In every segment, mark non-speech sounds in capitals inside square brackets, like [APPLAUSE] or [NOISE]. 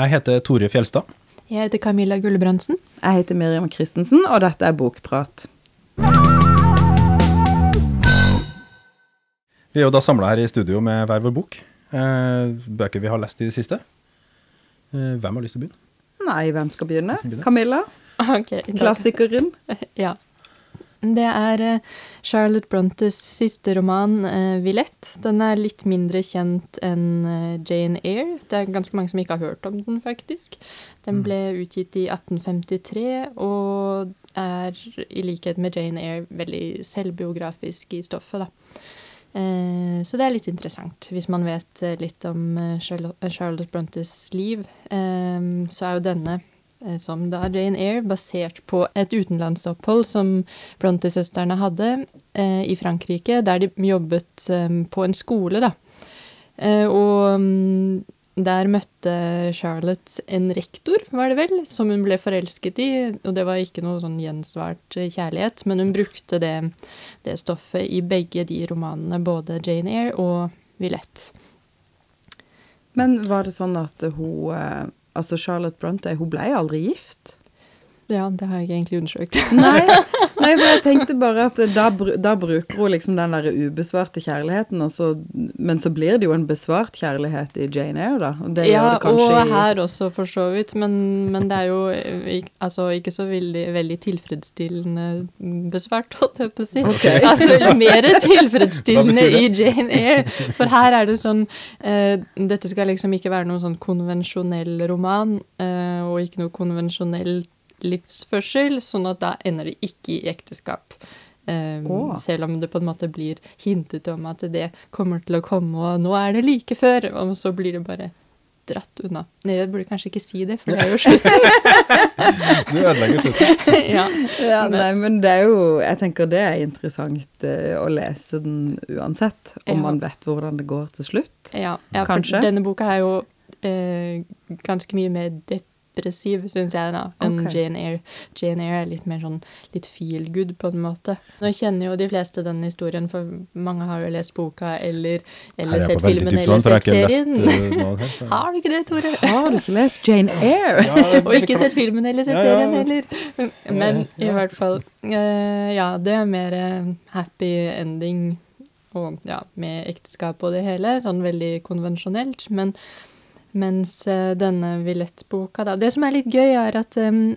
Jeg heter Tore Fjelstad. Jeg heter Camilla Gulbrandsen. Jeg heter Miriam Christensen, og dette er Bokprat. Vi er jo da samla her i studio med hver vår bok. Eh, bøker vi har lest i det siste. Eh, hvem har lyst til å begynne? Nei, hvem skal begynne? Hvem skal begynne? Camilla? Okay, Klassikeren? [LAUGHS] Ja. Det er eh, Charlotte Brontes siste roman, eh, 'Villette'. Den er litt mindre kjent enn eh, Jane Eyre. Det er ganske mange som ikke har hørt om den, faktisk. Den ble utgitt i 1853 og er, i likhet med Jane Eyre, veldig selvbiografisk i stoffet, da. Så det er litt interessant. Hvis man vet litt om Charlotte, Brontes liv, så er jo denne som da Jane Eyre, basert på et utenlandsopphold som Brontë-søstrene hadde eh, i Frankrike, der de jobbet eh, på en skole, da. Eh, og mm, der møtte Charlotte en rektor, var det vel, som hun ble forelsket i. Og det var ikke noe sånn gjensvart eh, kjærlighet, men hun brukte det, det stoffet i begge de romanene, både Jane Eyre og Villette. Men var det sånn at hun eh, Altså, Charlotte Bronte, hun ble aldri gift? Ja, det har jeg egentlig undersøkt. [LAUGHS] Nei, nei, for jeg tenkte bare at da, da bruker hun liksom den der ubesvarte kjærligheten, så, men så blir det jo en besvart kjærlighet i Jane Eyre, da. Det ja, og i her også, for så vidt. Men, men det er jo eh, altså, ikke så veldig, veldig tilfredsstillende besvart, holdt jeg på å si. Okay. [LAUGHS] Altså mer [LAUGHS] tilfredsstillende i Jane Eyre. For her er det sånn uh, Dette skal liksom ikke være noen sånn konvensjonell roman, uh, og ikke noe konvensjonell livsførsel, sånn at da ender det ikke i ekteskap. Um, oh. Selv om det på en måte blir hintet om at det kommer til å komme, og nå er det like før, og så blir det bare dratt unna. Nei, jeg burde kanskje ikke si det, for det er jo [LAUGHS] slutt. Du ødelegger slutten. [LAUGHS] ja. Ja, nei, men det er jo Jeg tenker det er interessant eh, å lese den uansett, om Ja. man vet hvordan det går til slutt. Ja, ja for Kanskje? denne boka er jo eh, ganske mye mer depressiv, syns jeg, da, enn okay. Jane Eyre. Jane Eyre er litt mer sånn litt feel good, på en måte. Nå kjenner jo de fleste den historien, for mange har jo lest boka eller, eller er sett filmen dypt eller sett [LAUGHS] har serien. lest eh. Så. Har du ikke det, Tore? Har du ikke lest Jane [LAUGHS] Eyre? Ja, Og ikke sett filmen eller sett Ja, ja. serien heller. Men i hvert fall uh, Ja, det er mer uh, happy ending og ja, med ekteskap og det hele. Sånn veldig konvensjonelt. Men mens eh, denne Villette-boka, da Det som er litt gøy, er at um,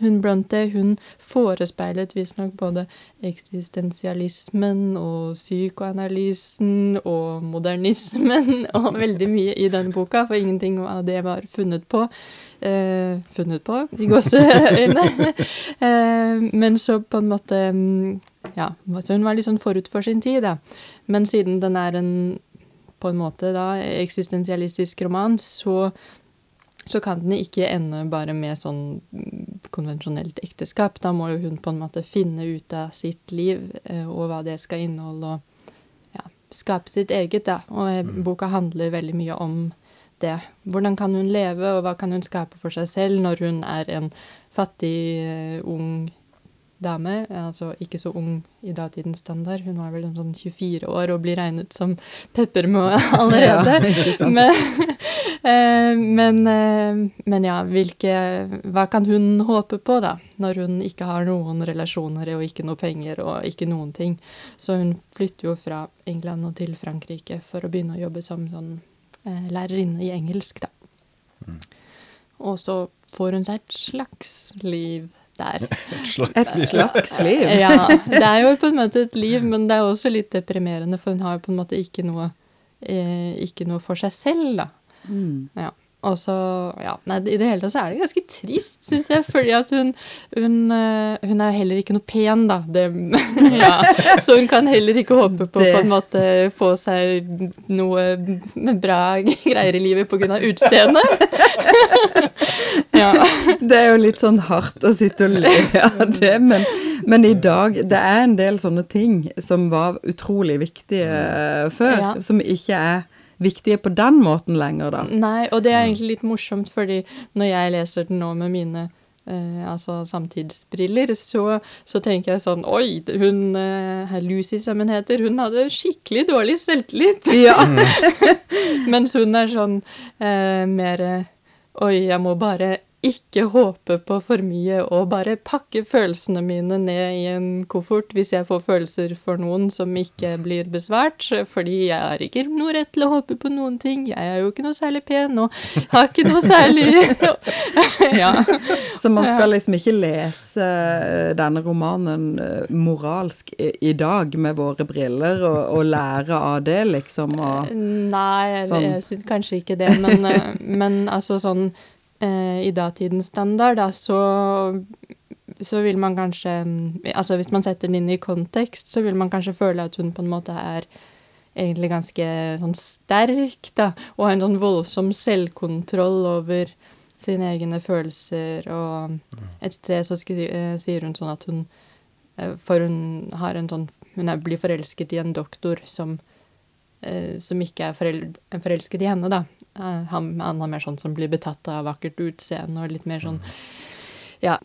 hun Bronte hun forespeilet visstnok både eksistensialismen og psykoanalysen og modernismen [LAUGHS] og veldig mye i denne boka, for ingenting av det var funnet på. Eh, funnet på, i gåseøyne. [LAUGHS] eh, men så på en måte mm, Ja, så hun var litt sånn forut for sin tid, da. Men siden den er en på en måte da eksistensialistisk roman, så så kan den ikke ende bare med sånn mm, konvensjonelt ekteskap. Da må jo hun på en måte finne ut av sitt liv eh, og hva det skal inneholde, og ja, skape sitt eget, da. Og eh, boka handler veldig mye om det. Hvordan kan hun leve, og hva kan hun skape for seg selv når hun er en fattig, eh, ung dame? Altså ikke så ung i datidens standard. Hun var vel en sånn 24 år og blir regnet som peppermø [LAUGHS] [LAUGHS] allerede. Ja. Men, [LAUGHS] eh, men, eh, men ja, hvilke Hva kan hun håpe på, da? Når hun ikke har noen relasjoner og ikke noe penger og ikke noen ting. Så hun flytter jo fra England og til Frankrike for å begynne å jobbe som sånn eh, lærerinne i engelsk, da. Og så får hun seg et slags liv der. [LAUGHS] Et slags Et slags liv. [LAUGHS] Ja, det er jo på en måte et liv, men det er også litt deprimerende, for hun har jo på en måte ikke noe, eh, ikke noe for seg selv, da. Mm. Ja. Og så, ja, nei, I det hele tatt så er det ganske trist, syns jeg, fordi at hun, hun, eh, hun er heller ikke noe pen, da. Det, [LAUGHS] ja. Så hun kan heller ikke håpe på Det- på en måte få seg noe bra greier i livet pga. utseendet. [LAUGHS] ja. Det er jo litt sånn hardt å sitte og le av det, men, men i dag Det er en del sånne ting som var utrolig viktige eh, før, Ja. som ikke er viktige på den måten lenger, da. Nei, og det er egentlig litt morsomt, fordi når jeg leser den nå med mine eh, altså samtidsbriller, så, så tenker jeg sånn Oi, hun eh, Lucy, som hun heter, hun hadde skikkelig dårlig selvtillit. [LAUGHS] Ja. [LAUGHS] Mens hun er sånn eh, mer Oi, jeg må bare ikke håpe på for mye og bare pakke følelsene mine ned i en koffert hvis jeg får følelser for noen som ikke blir besvært, fordi jeg har ikke noe rett til å håpe på noen ting. Jeg er jo ikke noe særlig pen og har ikke noe særlig [LAUGHS] Ja. Så man skal liksom ikke lese eh, denne romanen eh, moralsk i, dag med våre briller og, og lære av det, liksom? Og, Nei, sånn. jeg syns kanskje ikke det, men, eh, men altså sånn i datidens standard, da, så, så vil man kanskje Altså hvis man setter den inn i kontekst, så vil man kanskje føle at hun på en måte er egentlig ganske sånn sterk, da, og har en sånn voldsom selvkontroll over sine egne følelser, og et sted så eh, sier hun sånn at hun eh, For hun har en sånn Hun blir forelsket i en doktor som eh, som ikke er forel forelsket i henne, da. Eh, han, han er mer sånn som blir betatt av vakkert utseende og litt mer sånn ja,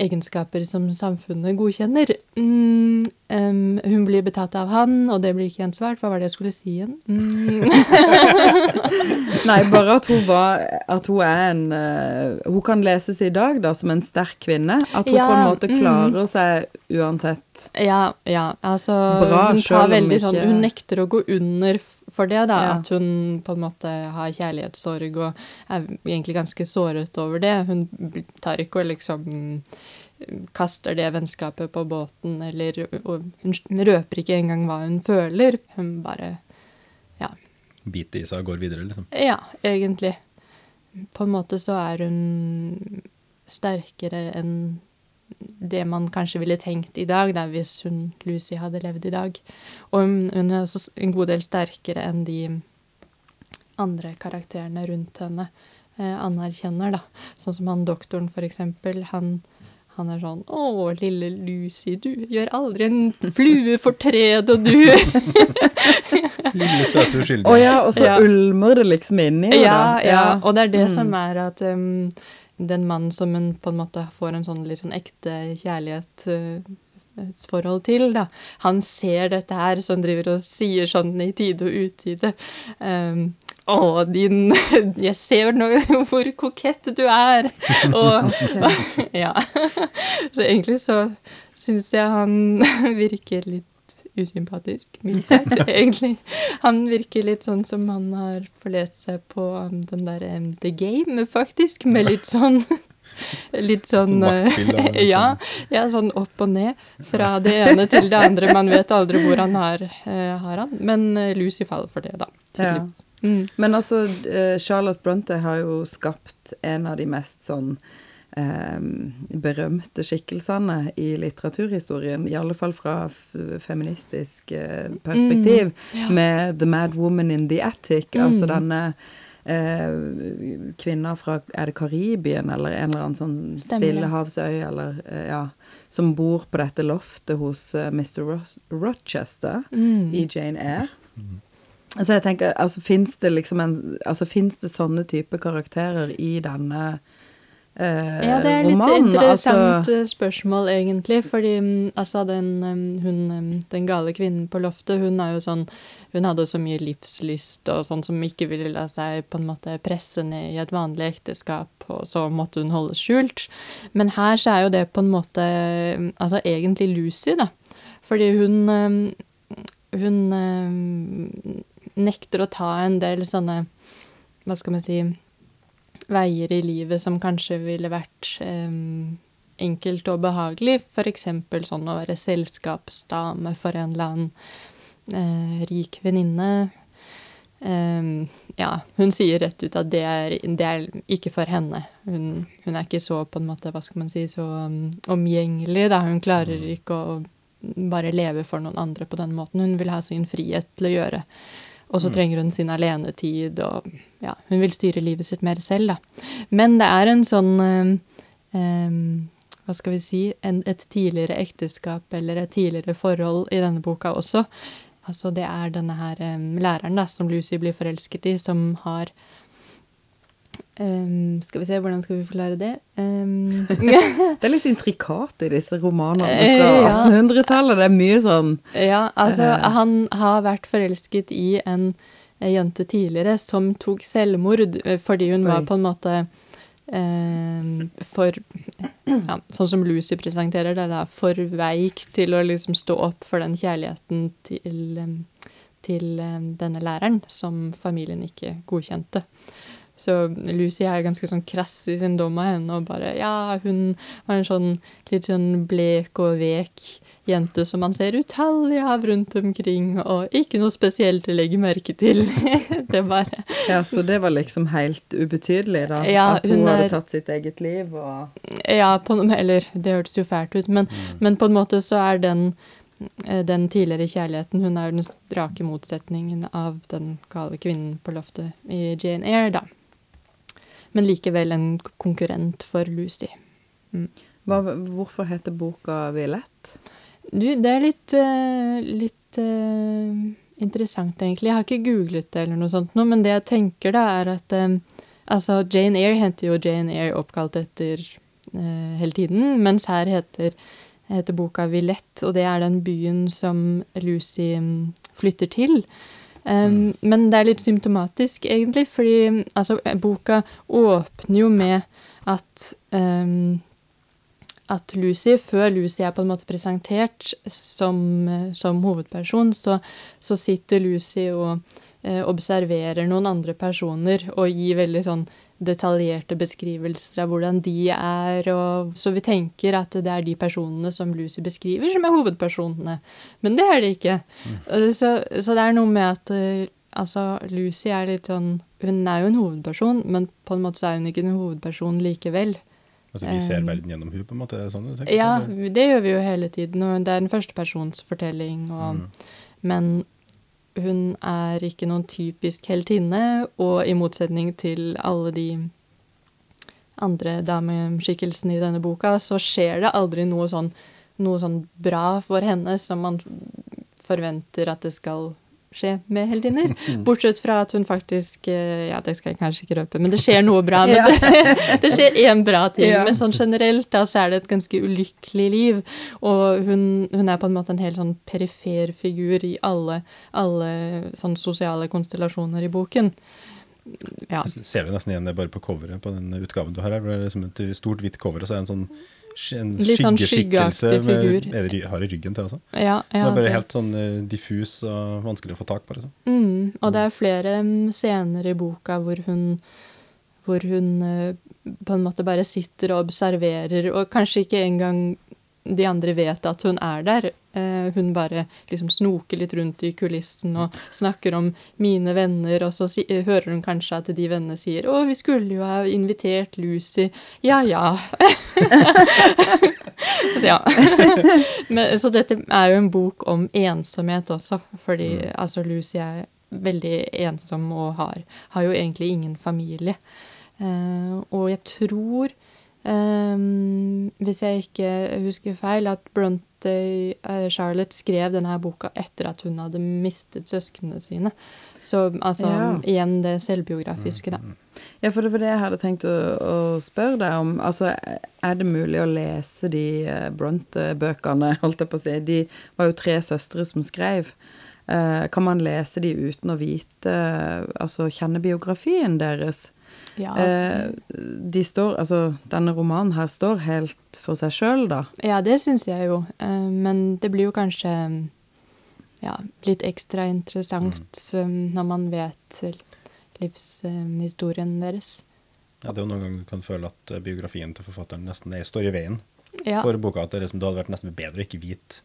egenskaper som samfunnet godkjenner. Mm, um, hun blir betatt av han, og det blir ikke gjensvart. Hva var det jeg skulle si igjen? Mm. [LAUGHS] Nei, bare at hun var At hun er en uh, Hun kan leses i dag da som en sterk kvinne. At hun Ja, på en måte mm. klarer seg uansett. Ja, ja. Altså, Bra, hun veldig sånn Hun nekter å gå under for det, da. Ja. At hun på en måte har kjærlighetssorg og er egentlig ganske såret over det. Hun tar ikke og liksom mm, kaster det vennskapet på båten, eller Hun røper ikke engang hva hun føler. Hun bare Ja. Biter i seg og går videre, liksom. Ja, egentlig. På en måte så er hun sterkere enn det man kanskje ville tenkt i dag, da, hvis hun, Lucy hadde levd i dag. Og hun er også en god del sterkere enn de andre karakterene rundt henne eh, anerkjenner, da. Sånn som han doktoren, for eksempel. Han, han er sånn 'Å, lille Lucy, du gjør aldri en flue fortred, og du [LAUGHS] Lille, søte, uskyldige. Å ja, og så Ja. ulmer det liksom inni henne, Ja, da. ja, og det er det Mm. som er at um, den mannen som hun på en måte får en sånn litt sånn ekte kjærlighetsforhold til, da, han ser dette her, så han driver og sier sånn i tide og utide. Um, å, din [LAUGHS] Jeg ser nå [LAUGHS] hvor kokett du er! [LAUGHS] Og Ja. Så egentlig så syns jeg han virker litt usympatisk, mildt sagt, egentlig. Han virker litt sånn som han har forlest seg på um, den der um, The Game, faktisk, med litt sånn Litt sånn eh, ja, ja, sånn opp og ned. Fra det ene til det andre. Man vet aldri hvor han har, eh, har han. Men eh, Lucy faller for det, da. tydeligvis. Mm. Men altså, eh, Charlotte Bronte har jo skapt en av de mest sånn eh, berømte skikkelsene i litteraturhistorien, i alle fall fra feministisk eh, perspektiv, ja. med The Mad Woman in the Attic, Mm. altså denne eh, kvinna fra Er det Karibien, eller en eller annen sånn stillehavsøy, eller eh, ja, som bor på dette loftet hos eh, Mr. Ro Rochester Mm. i Jane Eyre. Altså jeg tenker, altså finnes det liksom en Altså fins det sånne type karakterer i denne eh, Ja, det er litt interessant Altså, spørsmål, egentlig. Fordi mm, altså, den, mm, hun, mm, den gale kvinnen på loftet, hun er jo sånn Hun hadde så mye livslyst og sånn som ikke ville la seg på en måte presse ned i et vanlig ekteskap, og så måtte hun holde skjult. Men her så er jo det på en måte Altså egentlig Lucy, da. Fordi hun Hun nekter å ta en del sånne Hva skal man si veier i livet som kanskje ville vært um, enkelt og behagelig. F.eks. sånn å være selskapsdame for en eller annen uh, rik venninne. Um, ja, hun sier rett ut at det er, det er ikke for henne. Hun, hun er ikke så på en måte, hva skal man si, så um, omgjengelig. Da. Hun klarer ikke å bare leve for noen andre på den måten. Hun vil ha sin frihet til å gjøre. Og så trenger hun sin alenetid, og ja, hun vil styre livet sitt mer selv, da. Men det er en sånn eh, Hva skal vi si en, Et tidligere ekteskap eller et tidligere forhold i denne boka også. Altså det er denne her eh, læreren da, som Lucy blir forelsket i, som har em, Skal vi se, hvordan skal vi forklare det? Um, [LAUGHS] det er litt intrikat i disse romanene Eh, fra ja. 1800-tallet. Det er mye sånn Ja, altså Eh. han har vært forelsket i en eh, jente tidligere som tok selvmord fordi hun var på en måte eh, for ja, Sånn som Lucy presenterer det, da, for veik til å liksom stå opp for den kjærligheten til, til denne læreren som familien ikke godkjente. Så Lucy er ganske sånn krass i sin dom av henne, og bare Ja, hun var en sånn litt sånn blek og vek jente som man ser utallige av rundt omkring, og ikke noe spesielt å legge merke til. [LAUGHS] det bare Ja, så det var liksom helt ubetydelig, da? Ja, at hun, hun hadde er- tatt sitt eget liv og Ja, på, eller det hørtes jo fælt ut, men, men på en måte så er den eh, den tidligere kjærligheten Hun er jo den strake motsetningen av den gale kvinnen på loftet i Jane Eyre, da. Men likevel en konkurrent for Lucy. Hva, Hvorfor heter boka Violett? Du, det er litt, eh, litt uh, interessant, egentlig. Jeg har ikke googlet det eller noe sånt nå, men det jeg tenker da, er at eh, altså Jane Eyre heter jo Jane Eyre oppkalt etter uh, hele tiden, mens her heter, heter boka Villette, og det er den byen som Lucy mm, flytter til. Um, Men det er litt symptomatisk, egentlig, fordi altså, boka åpner jo med at um, at Lucy, før Lucy er på en måte presentert som, som hovedperson, så, så sitter Lucy og eh, observerer noen andre personer og gir veldig sånn detaljerte beskrivelser av hvordan de er, og så vi tenker at det er de personene som Lucy beskriver, som er hovedpersonene. Men det er det ikke. Mm. Så, så det er noe med at eh, altså, Lucy er litt sånn Hun er jo en hovedperson, men på en måte så er hun ikke en hovedperson likevel. Altså, vi ser Um, verden gjennom hun på en måte? Sånn, Ja, det gjør vi jo hele tiden, og det er en førstepersonsfortelling, og, Mm. men hun er ikke noen typisk heltinne, og i motsetning til alle de andre dameskikkelsene i denne boka, så skjer det aldri noe sånn, noe sånn bra for henne som man forventer at det skal skje med heltinner. [LAUGHS] Bortsett fra at hun faktisk eh, Ja, det skal jeg kanskje ikke røpe, men det skjer noe bra. Men det, [LAUGHS] det skjer én bra ting. Ja. Men sånn generelt da, så er det et ganske ulykkelig liv. Og hun, hun er på en måte en helt sånn perifer figur i alle, alle sånn sosiale konstellasjoner i boken. Ja. Ser du nesten igjen det bare på coveret på den utgaven du har her? Det er liksom et stort hvitt cover, og så er det en sånn en sånn skyggeskikkelse med det har i ryggen til også. Ja, så det er bare det- helt sånn eh, diffus og vanskelig å få tak på. Liksom. Mm, og det er flere mm, scener i boka hvor hun, hvor hun eh, på en måte bare sitter og observerer, og kanskje ikke engang de andre vet at hun er der. Eh, hun bare liksom snoker litt rundt i kulissen og snakker om mine venner, og så si, eh, hører hun kanskje at de vennene sier 'Å, vi skulle jo ha invitert Lucy'. Ja ja. [LAUGHS] så ja. Men, så dette er jo en bok om ensomhet også, fordi altså Lucy er veldig ensom og har, har jo egentlig ingen familie. Eh, og jeg tror, eh, hvis jeg ikke husker feil, at Bronte uh, Charlotte skrev denne boka etter at hun hadde mistet søsknene sine. Så altså Ja. igjen det selvbiografiske, da. Ja, for det var det jeg hadde tenkt å, å spørre deg om. Altså, er det mulig å lese de eh, Bronte-bøkene, [LAUGHS] holdt jeg på å si? De var jo tre søstre som skrev. Uh, kan man lese de uten å vite Altså kjenne biografien deres? Ja, Eh, de står Altså, denne romanen her står helt for seg sjøl, da. Ja, det syns jeg jo. Eh, Men det blir jo kanskje ja, litt ekstra interessant mm. når man vet livshistorien deres. Ja, det er jo noen ganger du kan føle at eh, biografien til forfatteren nesten er, står i veien Ja, for boka. At det, liksom, det hadde vært nesten bedre å ikke vite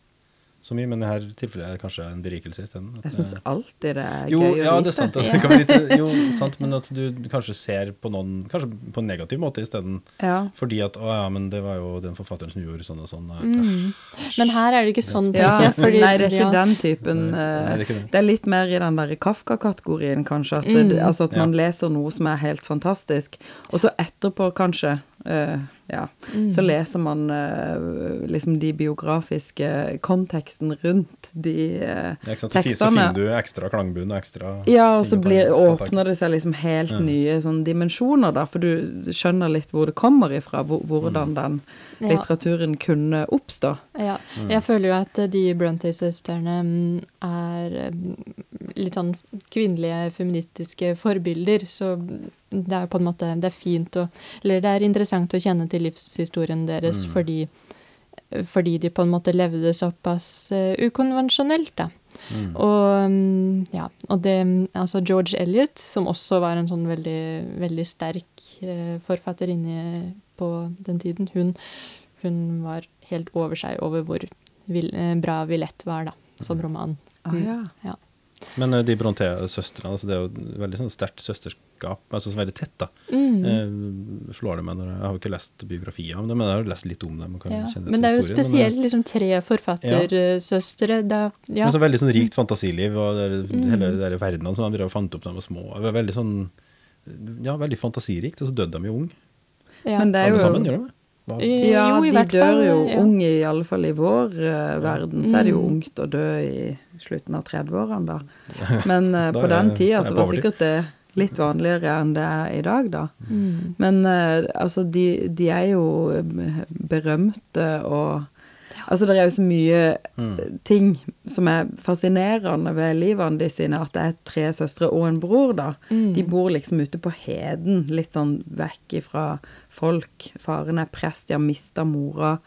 så mye, men i dette tilfellet er det kanskje en berikelse isteden. Jeg syns alltid det er jo, gøy å ja, vite. det er sant. Altså, [LAUGHS] det kan være litt, jo, sant, men at du kanskje ser på noen Kanskje på en negativ måte isteden. Ja. Fordi at å ja, men det var jo den forfatteren som gjorde sånn og sånn. Mm. Men her er det ikke sånn, Ja, tenker jeg. Fordi, [LAUGHS] nei, det er ikke ja, den typen Nei, eh, nei, det er ikke det. Det er litt mer i den der Kafka-kategorien, kanskje. At, Mm. altså at man Ja. leser noe som er helt fantastisk, og så etterpå kanskje eh, Ja. Mm. Så leser man uh, liksom de biografiske konteksten rundt de uh, Ja, sant? Så Så finner du ekstra klangbunn og ekstra Ja, og så blir, ta åpner det seg liksom helt Ja. nye sånn dimensjoner, da, for du skjønner litt hvor det kommer ifra, hvor, Mm. hvordan den Ja. litteraturen kunne oppstå. Ja, Mm. jeg føler jo at de Bronte-søstrene mm, er mm, litt sånn kvinnelige feministiske forbilder, så det er på en måte det er fint å Eller det er interessant å kjenne til livshistorien deres Mm. fordi, fordi de på en måte levde såpass uh, ukonvensjonelt, da. Mm. Og mm, ja, og det Altså George Eliot, som også var en sånn veldig, veldig sterk forfatter inne på den tiden, hun, hun var helt over seg over hvor vil, uh, bra Villette var, da, som roman. Ah, ja. Ja. Men eh, de Brontë-søstrene, altså det er jo veldig sånn sterkt søsterskap, altså veldig tett, da. Mm. Eh, slår det meg når jeg, har jo ikke lest biografier om det, men jeg har lest litt om dem. og kan Ja. kjenne Men det er jo spesielt liksom tre forfattersøstre. Da, ja. Men så veldig sånn rikt fantasiliv, og det, Mm. hele de der verdenene som de fant opp da de var små. Det var veldig sånn Ja, veldig fantasirikt, og så døde de jo ung. ja. Men det er Alle sammen gjør de det. Ja, jo, i de hvert dør fall, jo ja. unge, i alle fall i vår uh, verden. Så er det jo Mm. ungt å dø i slutten av 30-årene, da. [LAUGHS] Men uh, på er den tida så var sikkert det litt vanligere enn det er i dag, da. Mm. Men uh, altså, de, de er jo berømte og Altså, det er jo så mye Mm. ting som er fascinerende ved livene de sine, at det er tre søstre og en bror, da. Mm. De bor liksom ute på heden, litt sånn vekk ifra folk. Faren er prest, de har mista mora.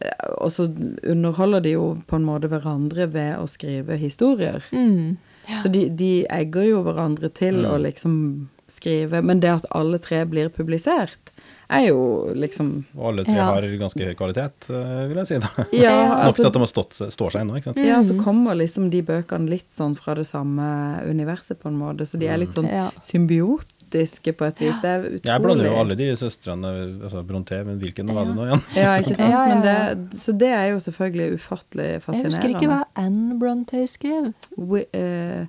Eh, Og så underholder de jo på en måte hverandre ved å skrive historier. Mm. Ja. Så de, de egger jo hverandre til Mm. å liksom skrive. Men det at alle tre blir publisert, er jo liksom Og alle tre Ja. har ganske høy kvalitet, eh, vil jeg si. da. [LAUGHS] Ja, Nok til altså, at de har stått, står seg ennå, ikke sant. ja, så Mm. kommer liksom de bøkene litt sånn fra det samme universet, på en måte. Så de er litt sånn Ja. symbiotiske på et vis. Det er utrolig Jeg blander jo alle de søstrene, altså Bronté, men hvilken var det nå igjen? Ja, ikke sant? [LAUGHS] Ja, ja, Men det, så det er jo selvfølgelig ufattelig fascinerende. Jeg husker ikke hva Anne Bronté skrev. We, eh,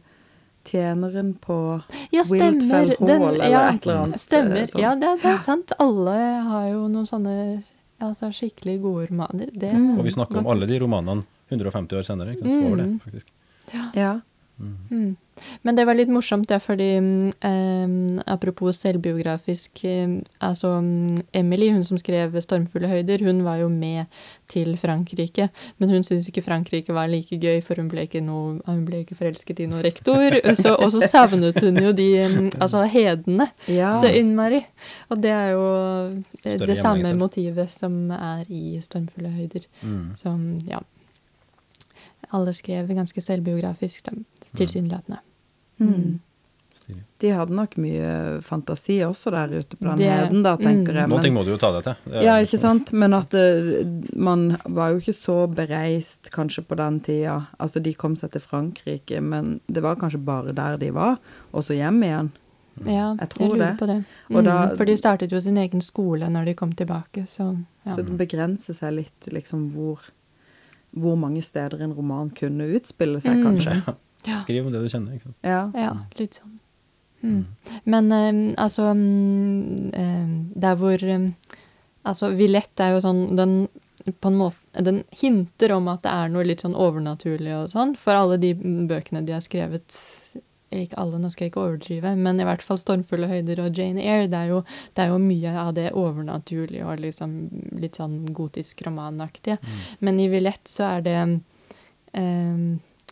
tjeneren på Ja, stemmer. Hall, Den, eller ja, et eller annet, eh, Stemmer. sånn. Ja, det, det er sant. Alle har jo noen sånne altså, skikkelig gode romaner. Det, Mm. Og vi snakker om alle de romanene 150 år senere, ikke sant? Så over det, faktisk. Ja. Ja. Mm. Men det var litt morsomt, ja, fordi mm, eh, apropos selvbiografisk eh, Altså mm, Emily, hun som skrev 'Stormfulle høyder', hun var jo med til Frankrike. Men hun syntes ikke Frankrike var like gøy, for hun ble ikke, noe, hun ble ikke forelsket i noen rektor. [LAUGHS] Så, og så savnet hun jo de mm, altså hedene ja. så innmari. Og det er jo eh, det samme motivet som er i 'Stormfulle høyder'. Mm. Som, ja Alle skrev ganske selvbiografisk, da, tilsynelatende. Mm. De hadde nok mye fantasi også der ute på den Det- heden, da, tenker mm. jeg. Noen ting må du jo ta deg til. Det ja, ikke sant? Men at det, man var jo ikke så bereist kanskje på den tida. Altså, de kom seg til Frankrike, men det var kanskje bare der de var, og så hjem igjen. Ja, Jeg tror lurer det. på det. Og Mm, da- for de startet jo sin egen skole når de kom tilbake, så ja. Så det begrenser seg litt liksom hvor, hvor mange steder en roman kunne utspille seg, Mm. Ja. Skriv om det du kjenner. ikke sant? Ja. Ja, litt sånn. Mm. Men um, altså um, Der hvor um, Altså, Villette er jo sånn Den på en måte Den hinter om at det er noe litt sånn overnaturlig og sånn, for alle de mm, bøkene de har skrevet ikke alle, nå skal jeg ikke overdrive, men i hvert fall 'Stormfulle høyder' og 'Jane Eyre', det er jo, det er jo mye av det overnaturlige og liksom litt sånn gotisk romanaktige. Men i 'Villette' så er det eh,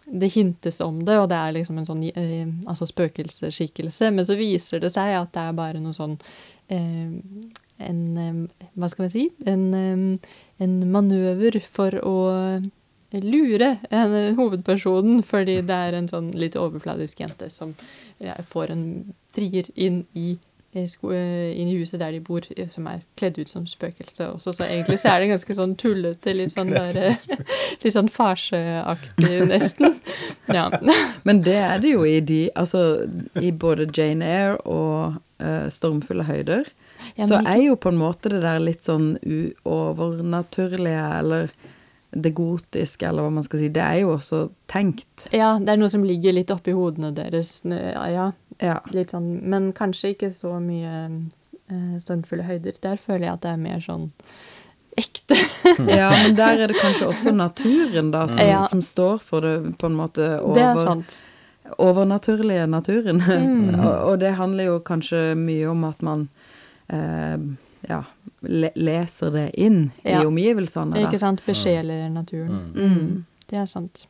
Det hintes om det, og det er liksom en sånn eh, altså spøkelsesskikkelse, men så viser det seg at det er bare noe sånn eh, en eh, Hva skal vi si? En, eh, en manøver for å lure en, hovedpersonen, fordi det er en sånn litt overfladisk jente som ja, får en trier inn i eh, eh, inn i huset der de bor, eh, som er kledd ut som spøkelse også. Så egentlig så er det ganske sånn tullete, litt sånn der, eh, [LAUGHS] litt sånn farseaktig nesten. Ja. [LAUGHS] Men det er det jo i de Altså i både Jane Eyre og uh, Stormfulle høyder. Ja, så er jo på en måte det der litt sånn uovernaturlige, eller det gotiske, eller hva man skal si, det er jo også tenkt. ja, det er noe som ligger litt oppi hodene deres. Ja, ja, litt sånn, men kanskje ikke så mye eh, stormfulle høyder. Der føler jeg at det er mer sånn ekte. [LAUGHS] ja, men der er det kanskje også naturen, da, som, Ja. som står for det på en måte over Det er sant. overnaturlige naturen. Mm. [LAUGHS] og, og det handler jo kanskje mye om at man eh, ja, le leser det inn Ja. i omgivelsene. Da. Ikke sant? Besjeler naturen. Mm. Mm. Det er sant.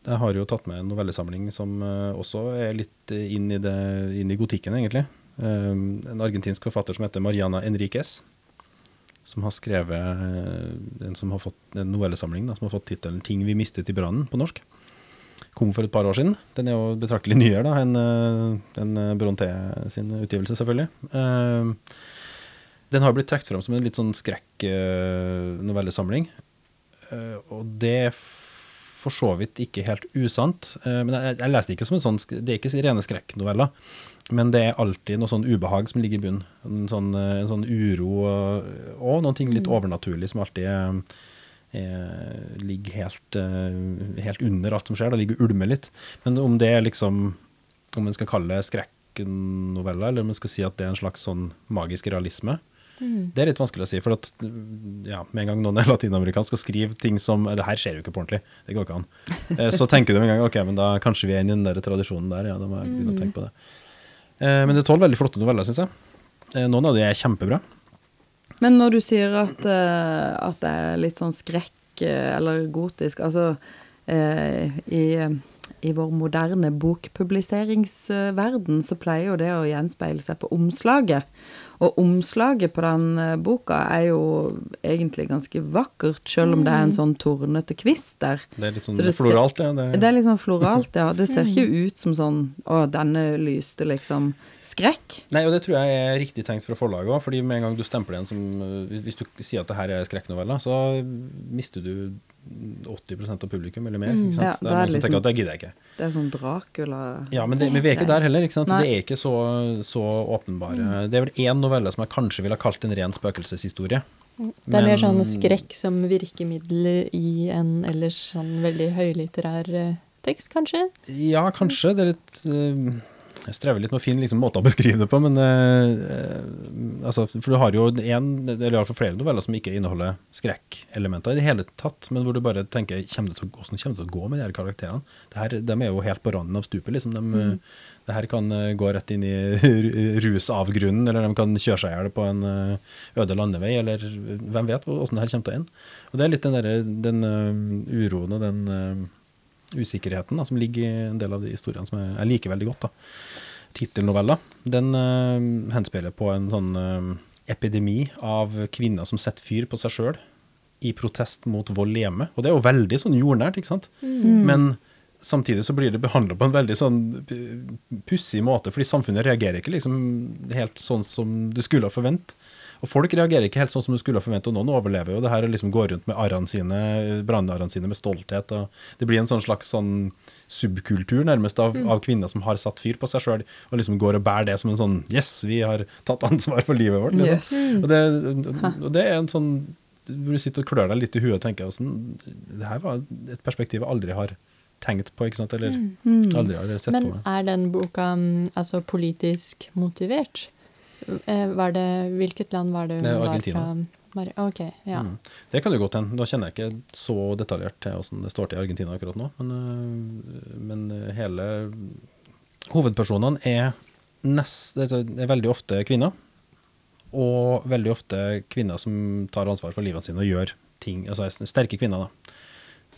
Jeg har jo tatt med en novellesamling som eh, også er litt eh, inn i, det, inn i gotikken, egentlig. Eh, en argentinsk forfatter som heter Mariana Enriquez. Som har skrevet en, som har fått, en novellesamling da, som har fått tittelen 'Ting vi mistet i brannen' på norsk. Kom for et par år siden. Den er jo betraktelig nyere enn en Bronté sin utgivelse, selvfølgelig. Den har blitt trukket fram som en litt sånn skrekk-novellesamling. Eh, og det for så vidt ikke helt usant. Eh, men jeg, jeg leste det ikke som en sånn Det er ikke rene skrekknoveller. Men det er alltid noe sånn ubehag som ligger i bunnen. En sånn, eh, en sånn uro og, og noen ting litt overnaturlig som alltid er, er, ligger helt, eh, helt under alt som skjer. Det ligger og ulmer litt. Men om det er liksom Om en skal kalle det skrekknoveller, eller om en skal si at det er en slags sånn magisk realisme, Mm. det er litt vanskelig å si, for at ja, med en gang noen er latinamerikansk og skriver ting som Det her skjer jo ikke på ordentlig, det går ikke an. Eh, Så tenker du med en gang ok, men da kanskje vi er inne i den der tradisjonen der. Ja, da må jeg begynne å tenke på det. Eh, Men det er tolv veldig flotte noveller, syns jeg. Eh, Noen av de er kjempebra. Men når du sier at, at det er litt sånn skrekk eller gotisk Altså eh, i, i vår moderne bokpubliseringsverden så pleier jo det å gjenspeile seg på omslaget. Og omslaget på den eh, boka er jo egentlig ganske vakkert, selv om det er en sånn tornete kvist der. Det er litt sånn Så det ser- floralt, ja. Det, Det er sånn floralt, ja. Det ser [LAUGHS] ikke ut som sånn Å, denne lyste liksom skrekk. Nei, og det tror jeg er riktig tenkt fra forlaget òg, fordi med en gang du stempler en som eh, Hvis du sier at det her er skrekknoveller, så mister du 80% av publikum eller mer. Ikke sant? Ja, det er, er er liksom, som tenker liksom- at det gidder jeg ikke. Det er sånn Dracula Ja, men, det, men vi er ikke der heller. ikke sant? Nei. Det er ikke så, så åpenbare Det er vel én novelle som jeg kanskje ville ha kalt en ren spøkelseshistorie. Det er mer sånn skrekk som virkemiddel i en ellers sånn veldig høylitterær eh, tekst, kanskje? Ja, kanskje. Det er litt eh, Jeg strever litt med å finne liksom, måter å beskrive det på, men eh, eh, altså, For du har jo en, eller iallfall flere noveller som ikke inneholder skrekkelementer i det hele tatt, men hvor du bare tenker kommer det til, hvordan kommer det til å gå med de her karakterene? Det her, de er jo helt på randen av stupet, liksom. De, mm. Det her kan eh, gå rett inn i ru- [LAUGHS] rusavgrunnen, eller de kan kjøre seg i hjel på en eh, øde landevei, eller hvem vet hvordan det her kommer til å ende. Og det er litt den, der, den uh, uroen og den eh, usikkerheten da, som ligger i en del av de historiene som jeg, jeg liker veldig godt. da. Tittelnovella den uh, henspiller på en sånn uh, epidemi av kvinner som setter fyr på seg sjøl i protest mot vold i hjemmet. Og det er jo veldig sånn jordnært, ikke sant? Men samtidig så blir det behandla på en veldig sånn pussig måte, fordi samfunnet reagerer ikke liksom helt sånn som du skulle ha forvent. Og folk reagerer ikke helt sånn som du skulle forvente, forventet, og noen overlever jo det her og liksom går rundt med arrene sine, brannarene sine med stolthet. og Det blir en sånn slags sånn subkultur nærmest av, av kvinner som har satt fyr på seg sjøl, og liksom går og bærer det som en sånn Yes, vi har tatt ansvar for livet vårt. Liksom. Yes. Og, det, og det er en sånn hvor du sitter og klør deg litt i huet og tenker sånn, Det her var et perspektiv jeg aldri har tenkt på, ikke sant? eller aldri har sett Men på meg. Men er den boka mm, altså politisk motivert? Eh, Var det, hvilket land var det hun Det var Argentina. fra? Mari- Ok, ja. Mm. Det kan jo godt hende. Nå kjenner jeg ikke så detaljert til hvordan det står til i Argentina akkurat nå, men, øh, men hele Hovedpersonene er, nest, er er veldig ofte kvinner. Og veldig ofte kvinner som tar ansvar for livet sitt og gjør ting. Altså er sterke kvinner, da.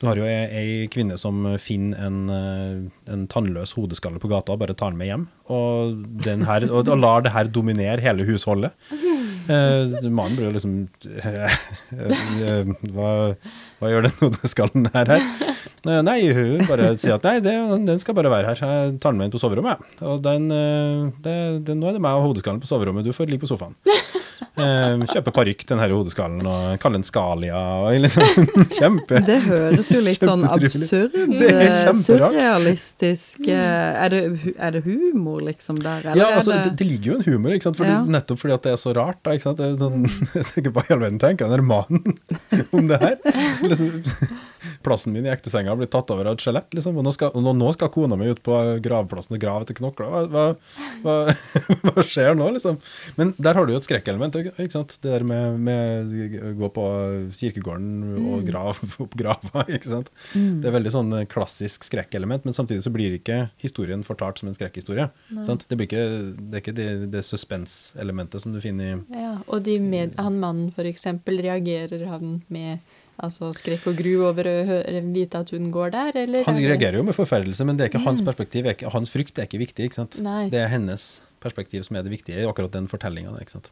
Du har jo ei, kvinne som finner en, eh, en tannløs hodeskalle på gata og bare tar den med hjem. Og, her, og, og lar det her dominere hele husholdet. Eh, mannen blir jo liksom eh, eh, hva, hva gjør den hodeskallen her her? Eh, Nei, hun bare sier at nei, det, den skal bare være her. Jeg tar den med inn på soverommet. Og den, det, det, nå er det meg og hodeskallen på soverommet, du får ligge på sofaen. Eh, kjøper parykk til den her hodeskallen og kaller den Skalia. Og liksom, [LAUGHS] kjempe Det høres jo litt sånn absurd eh. Surrealistisk eh, er det, er det humor, liksom, der? Eller Ja, altså, det, det ligger jo en humor, ikke sant? Fordi, Ja. nettopp fordi at det er så rart. Da, ikke sant? Det er sånn, [LAUGHS] jeg tenker Hva i all verden tenker den mannen om det her. [LAUGHS] Liksom, plassen min i ektesenga blir tatt over av et skjelett, liksom. Og nå skal, og nå, skal kona mi ut på gravplassen og grave etter knokler. Hva, hva, hva, [LAUGHS] hva skjer nå, liksom? Men der har du jo et skrekkelement, ikke sant? Det der med, med gå på kirkegården og grave [LAUGHS] opp grava, ikke sant? Det er veldig sånn klassisk skrekkelement, men samtidig så blir ikke historien fortalt som en skrekkhistorie. Sant? Det, blir ikke, det er ikke det, det suspense-elementet som du finner i Ja, og de med, han mannen for eksempel, reagerer han med altså, skrekk og gru over å vite at hun går der, eller? Han er reagerer jo med forferdelse, men det er ikke hans Mm. perspektiv. er ikke- Hans frykt er ikke viktig. ikke sant? Nei. Det er hennes perspektiv som er det viktige i akkurat den fortellinga. sant?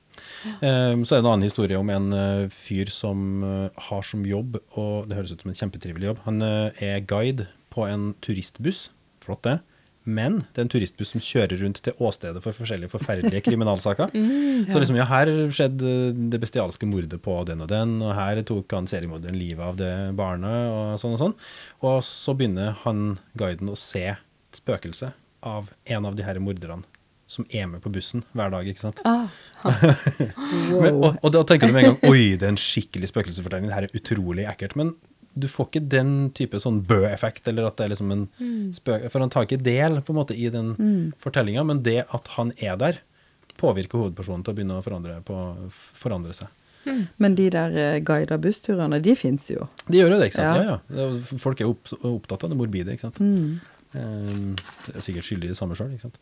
Um, så er det en annen historie om en uh, fyr som uh, har som jobb, og det høres ut som en kjempetrivelig jobb, han uh, er guide på en turistbuss. Flott, det. Men det er en turistbuss som kjører rundt til åstedet for forskjellige forferdelige [LAUGHS] kriminalsaker. Så liksom, ja, her skjedde det bestialske mordet på den og den, og her tok han seriemorderen livet av det barnet, og sånn og sånn. Og så begynner han guiden å se et spøkelse av en av de her morderne som er med på bussen hver dag, ikke sant. Ah, [LAUGHS] Men, og, og da tenker du med en gang oi, det er en skikkelig spøkelsesfortelling, det her er utrolig ekkelt. Men du får ikke den type sånn Bø-effekt, eller at det er liksom en spøk... For han tar ikke del på en måte i den fortellinga, men det at han er der, påvirker hovedpersonen til å begynne å forandre, på, forandre seg. Men de der eh, guida bussturene, de fins jo. De gjør jo det, ikke sant? Ja. Ja, ja. Folk er opp, opptatt av det morbide, ikke sant. Eh, det er sikkert skyldig i det samme sjøl, ikke sant.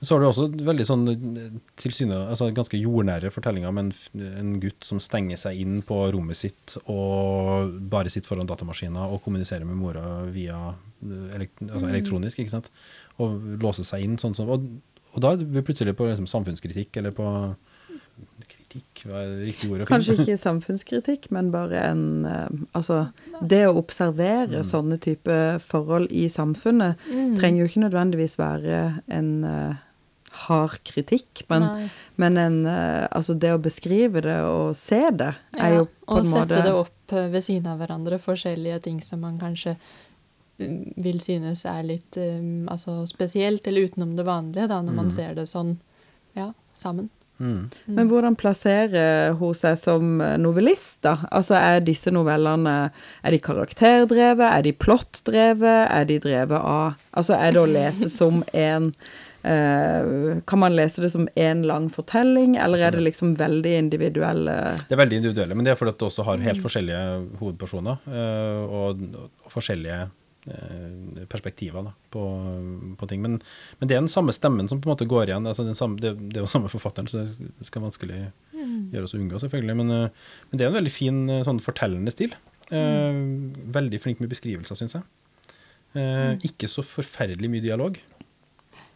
Så har du også veldig sånn eh, tilsyne, altså ganske jordnære fortellinger om en, en gutt som stenger seg inn på rommet sitt og bare sitter foran datamaskiner og kommuniserer med mora via eh, elekt, altså elektronisk, ikke sant. Og låser seg inn sånn som og, og da er vi plutselig på liksom, samfunnskritikk, eller på Kritikk, hva er det riktige ordet? Kanskje ikke samfunnskritikk, men bare en eh, Altså, det å observere sånne type forhold i samfunnet trenger jo ikke nødvendigvis være en hard kritikk, men, men en eh, Altså, det å beskrive det og se det, er Ja, jo på en måte og sette det opp eh, ved siden av hverandre, forskjellige ting som man kanskje mm, vil synes er litt um, altså spesielt, eller utenom det vanlige, da, når man ser det sånn, ja, sammen. Mm. Men hvordan plasserer hun seg som eh, novellist, da? Altså, er disse novellene Er de karakterdrevet? Er de plottdrevet? Er de drevet av Altså, er det å lese som en Kan man lese det som én lang fortelling, eller er det liksom veldig individuelle Det er veldig individuelle, men det er fordi at det også har helt forskjellige hovedpersoner eh, og, forskjellige eh, perspektiver da, på, på ting. Men, men det er den samme stemmen som på en måte går igjen. Altså den samme, det, det er jo samme forfatteren, så det skal vanskelig gjøres å unngå, selvfølgelig. Men, eh, men det er en veldig fin eh, sånn fortellende stil. Eh, Veldig flink med beskrivelser, syns jeg. Eh, Ikke så forferdelig mye dialog.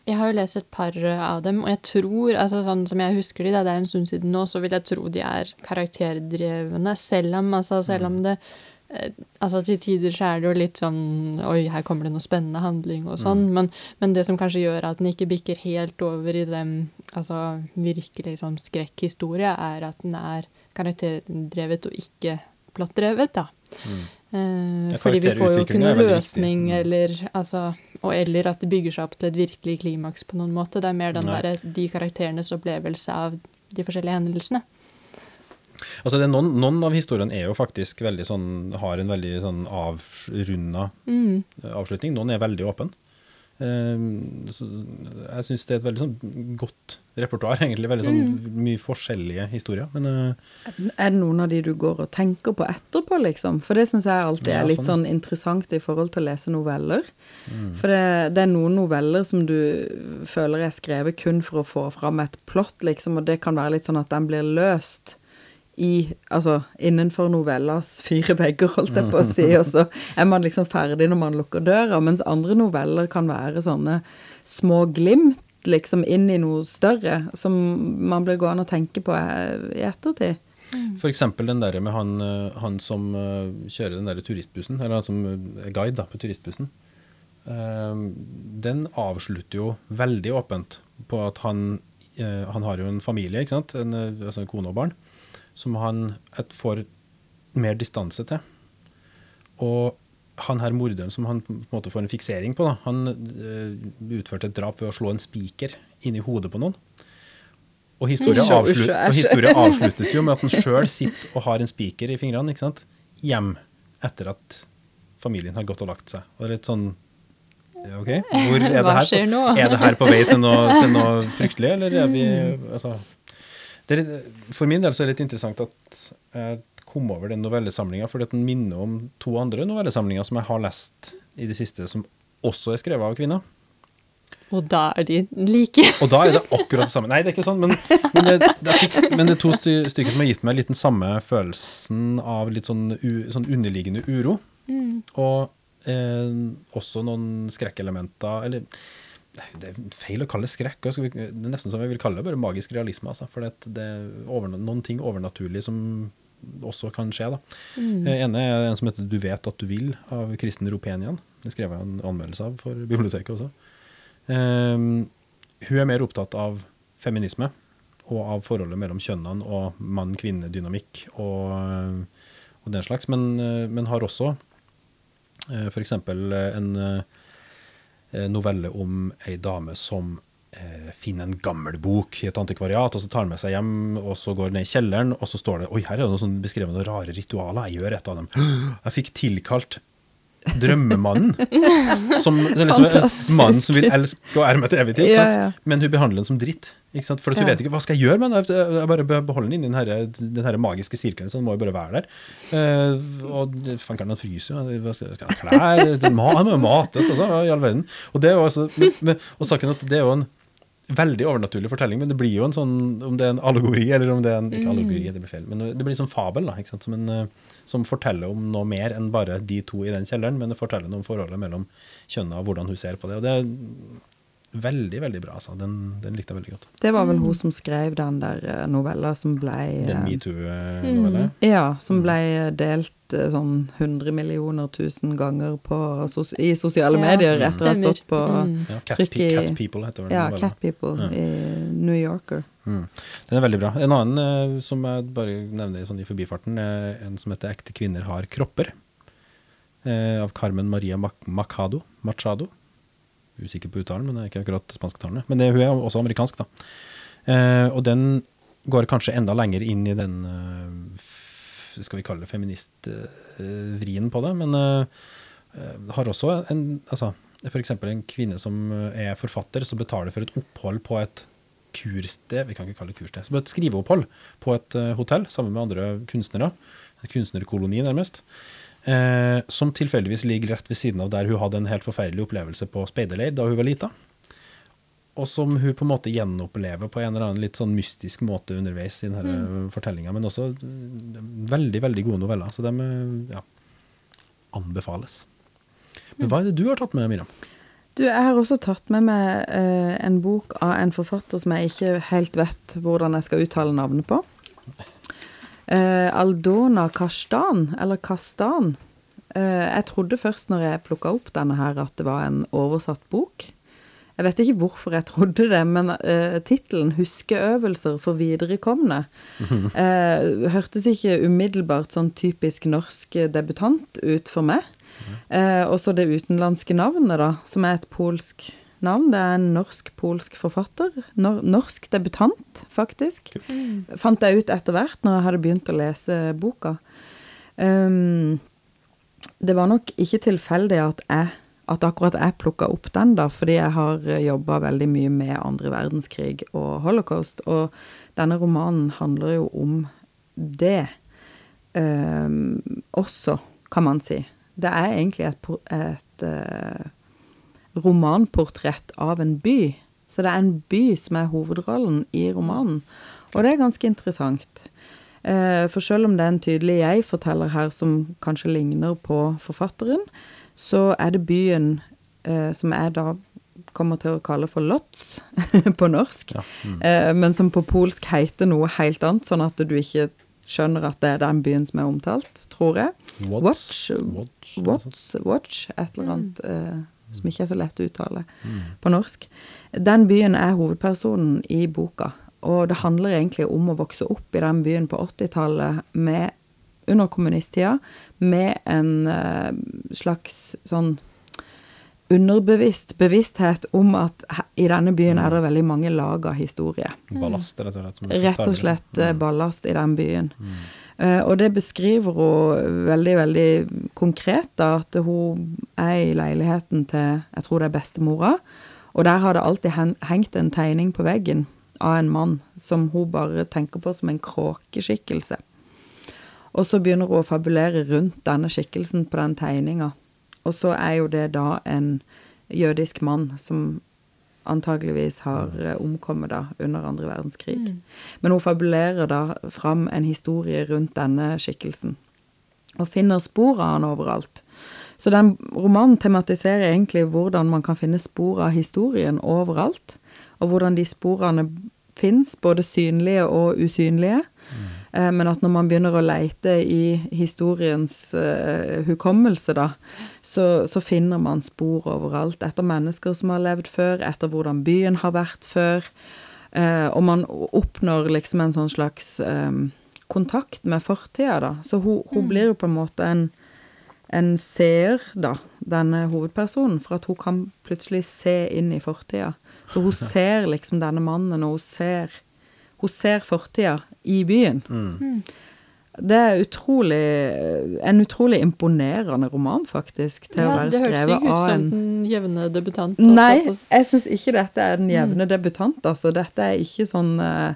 Jeg har jo lest et par eh, av dem, og jeg tror, altså sånn som jeg husker de, da, det er en stund siden nå, så vil jeg tro de er karakterdrevne, selv om, altså, selv om det eh, Altså Til tider så er det jo litt sånn Oi, her kommer det noe spennende handling og sånn. Men, men det som kanskje gjør at den ikke bikker helt over i den altså virkelig sånn skrekkhistorie, er at den er karakterdrevet og ikke plottdrevet, da. Eh, fordi vi får jo ikke noe løsning, Mm. eller, altså, og, eller at det bygger seg opp til et virkelig klimaks på noen måte. Det er mer den der, de karakterenes opplevelse av de forskjellige hendelsene. Altså det noen, noen av historiene er jo faktisk veldig sånn, har en veldig sånn avrunda Mm. avslutning. Noen er veldig åpen. Ehm, jeg syns det er et veldig sånn godt repertoar, [LAUGHS] egentlig. Veldig sånn Mm. mye forskjellige historier. Men eh, Er det noen av de du går og tenker på etterpå, liksom? For det syns jeg alltid er litt sånn. sånn interessant i forhold til å lese noveller. For det, det er noen noveller som du føler er skrevet kun for å få fram et plott, liksom, og det kan være litt sånn at den blir løst i, altså innenfor novellas fire vegger, holdt jeg på å si, og så er man liksom ferdig når man lukker døra, mens andre noveller kan være sånne små glimt, liksom inn i noe større, som man blir gående og tenke på eh, i ettertid. for eksempel den der med han, eh, han som eh, kjører den der turistbussen, eller han som er guide da, på turistbussen. Ehm, den avslutter jo veldig åpent på at han, eh, han har jo en familie, ikke sant? En, eh, altså en kone og barn, som han et, får mer distanse til. Og han her morderen som han på en måte får en fiksering på, da, han uh, utførte et drap ved å slå en spiker inn i hodet på noen. Og historien, avslut, og historien avsluttes jo med at han sjøl sitter og har en spiker i fingrene ikke sant? hjem etter at familien har gått og lagt seg. Og det er litt sånn OK, hvor er [LAUGHS] det her? På, er det her på vei til noe, til noe fryktelig, eller er vi altså, det er, For min del så er det litt interessant at jeg kom over den novellesamlinga, fordi at den minner om to andre novellesamlinger som jeg har lest i det siste, som også er skrevet av kvinner. Og da er de like. [LAUGHS] Og da er det akkurat det samme. Nei, det er ikke sånn, men, men, det, det, er, men det er to sty stykker som har gitt meg litt den samme følelsen av litt sånn, u, sånn underliggende uro. Mm. Og eh, også noen skrekkelementer Eller det er feil å kalle det skrekk. Det er nesten som jeg vil kalle det bare magisk realisme. Altså, for det er over, noen ting overnaturlig som også kan skje. da. Mm. ene er en som heter 'Du vet at du vil' av Kristen Ropenian. Det skrev jeg en anmeldelse av for biblioteket også. Um, hun er mer opptatt av feminisme og av forholdet mellom kjønnene og mann-kvinne-dynamikk og, og, den slags, men, men har også uh, f.eks. en uh, novelle om ei dame som eh, finner en gammel bok i et antikvariat, og så tar den med seg hjem, og så går ned i kjelleren, og så står det Oi, her er det noe sånn beskrevet noen rare ritualer. Jeg gjør et av dem. [GASPS] Jeg fikk tilkalt drømmemannen. Som liksom en mann som vil elske og ære meg til evig tid. Ja, ja. Men hun behandler den som dritt. For hun vet ikke hva skal jeg gjøre med den. Jeg bare beholder den inni den, her, den her magiske sirkelen, så den må jo bare være der. Uh, og fankeren, han fryser jo. Skal ha klær? Han må mates, altså, i all verden. Og, det er jo også, med, og saken at det er jo en veldig overnaturlig fortelling, men det blir jo en sånn Om det er en allegori, eller om det er en Ikke allegori, det blir feil, men det blir en sånn fabel, da, ikke sant? Som, en, eh, som forteller om noe mer enn bare de to i den kjelleren, men det forteller noe om forholdet mellom kjønna og hvordan hun ser på det. og det Veldig, veldig bra. altså. Den, den, likte jeg veldig godt. Det var vel hun som skrev den der eh, novella som ble Den eh, metoo-novella? Mm. Ja, som ble delt eh, sånn 100 millioner tusen ganger på, i sosiale ja, medier etter å ha stått på mm. ja, trykk i Cat People heter den. Ja, novella. Cat People ja. i New Yorker. Mm. Den er veldig bra. En annen som jeg bare nevner sånn i forbifarten, er en som heter 'Ekte kvinner har kropper', av Carmen Maria Machado. Machado usikker på uttalen, men det er ikke akkurat spansktalende. Men det, hun er også amerikansk, da. Eh, og den går kanskje enda lenger inn i den uh, skal vi kalle det feministvrien på det, men uh, har også en altså, F.eks. en kvinne som er forfatter, som betaler for et opphold på et kursted, vi kan ikke kalle det kursted, som et skriveopphold på et hotell sammen med andre kunstnere. En kunstnerkoloni, nærmest eh, som tilfeldigvis ligger rett ved siden av der hun hadde en helt forferdelig opplevelse på speiderleir da hun var lita. Og som hun på en måte gjenopplever på en eller annen litt sånn mystisk måte underveis i denne mm. fortellinga. Men også veldig, veldig gode noveller. Så de ja, anbefales. Men hva er det du har tatt med, Miriam? Du, jeg har også tatt med meg eh, en bok av en forfatter som jeg ikke helt vet hvordan jeg skal uttale navnet på. Eh, Aldona Kastan, eller Kastan. Eh, jeg trodde først når jeg plukka opp denne her, at det var en oversatt bok. Jeg vet ikke hvorfor jeg trodde det, men uh, tittelen 'Huskeøvelser for viderekomne' uh, [LAUGHS] hørtes ikke umiddelbart sånn typisk norsk debutant ut for meg. Uh, og så det utenlandske navnet, da, som er et polsk navn. Det er en norsk-polsk forfatter. Nor norsk debutant, faktisk. Mm. Fant jeg ut etter hvert når jeg hadde begynt å lese boka. Um, det var nok ikke tilfeldig at, jeg, at akkurat jeg plukka opp den, da, fordi jeg har jobba veldig mye med andre verdenskrig og holocaust. Og denne romanen handler jo om det um, også, kan man si. Det er egentlig et, et uh, romanportrett av en by. Så det er en by som er hovedrollen i romanen. Og det er ganske interessant. Eh, for selv om det er en tydelig jeg-forteller her som kanskje ligner på forfatteren, så er det byen eh, som jeg da kommer til å kalle for Lotz [LAUGHS] på norsk, ja. mm. Eh, men som på polsk heter noe helt annet, sånn at du ikke skjønner at det er den byen som er omtalt, tror jeg. Watch. Watch, Watch, Watch et eller annet. Mm som ikke er så lett å uttale mm. på norsk. Den byen er hovedpersonen i boka. Og det handler egentlig om å vokse opp i den byen på 80-tallet under kommunisttida med en uh, slags sånn underbevisst bevissthet om at i denne byen er det veldig mange lag av historie. Ballast, rett og slett. Rett og slett mm. ballast i den byen. Mm. Uh, og det beskriver hun veldig, veldig konkret, da, at hun er i leiligheten til jeg tror det er bestemora. Og der har det alltid hengt en tegning på veggen av en mann som hun bare tenker på som en kråkeskikkelse. Og så begynner hun å fabulere rundt denne skikkelsen på den tegninga. Og så er jo det da en jødisk mann som antageligvis har eh, omkommet da under andre verdenskrig. Men hun fabulerer da fram en historie rundt denne skikkelsen, og finner spor av han overalt. Så den romanen tematiserer egentlig hvordan man kan finne spor av historien overalt, og hvordan de sporene fins, både synlige og usynlige. Eh, men at når man begynner å leite i historiens uh, hukommelse, da, så, så, finner man spor overalt. Etter mennesker som har levd før, etter hvordan byen har vært før. Uh, og man oppnår liksom en sånn slags um, kontakt med fortida, da. Så hun, hun mm. blir jo på en måte en en seer, da, denne hovedpersonen, for at hun kan plutselig se inn i fortida. Så hun ser liksom denne mannen, og hun ser, hun ser fortida i byen. Mm. Det er utrolig, en utrolig imponerende roman, faktisk, til ja, å være skrevet av en Det hørtes ikke ut som den jevne debutant. Nei, jeg syns ikke dette er den jevne mm. debutant, altså. Dette er ikke sånn uh,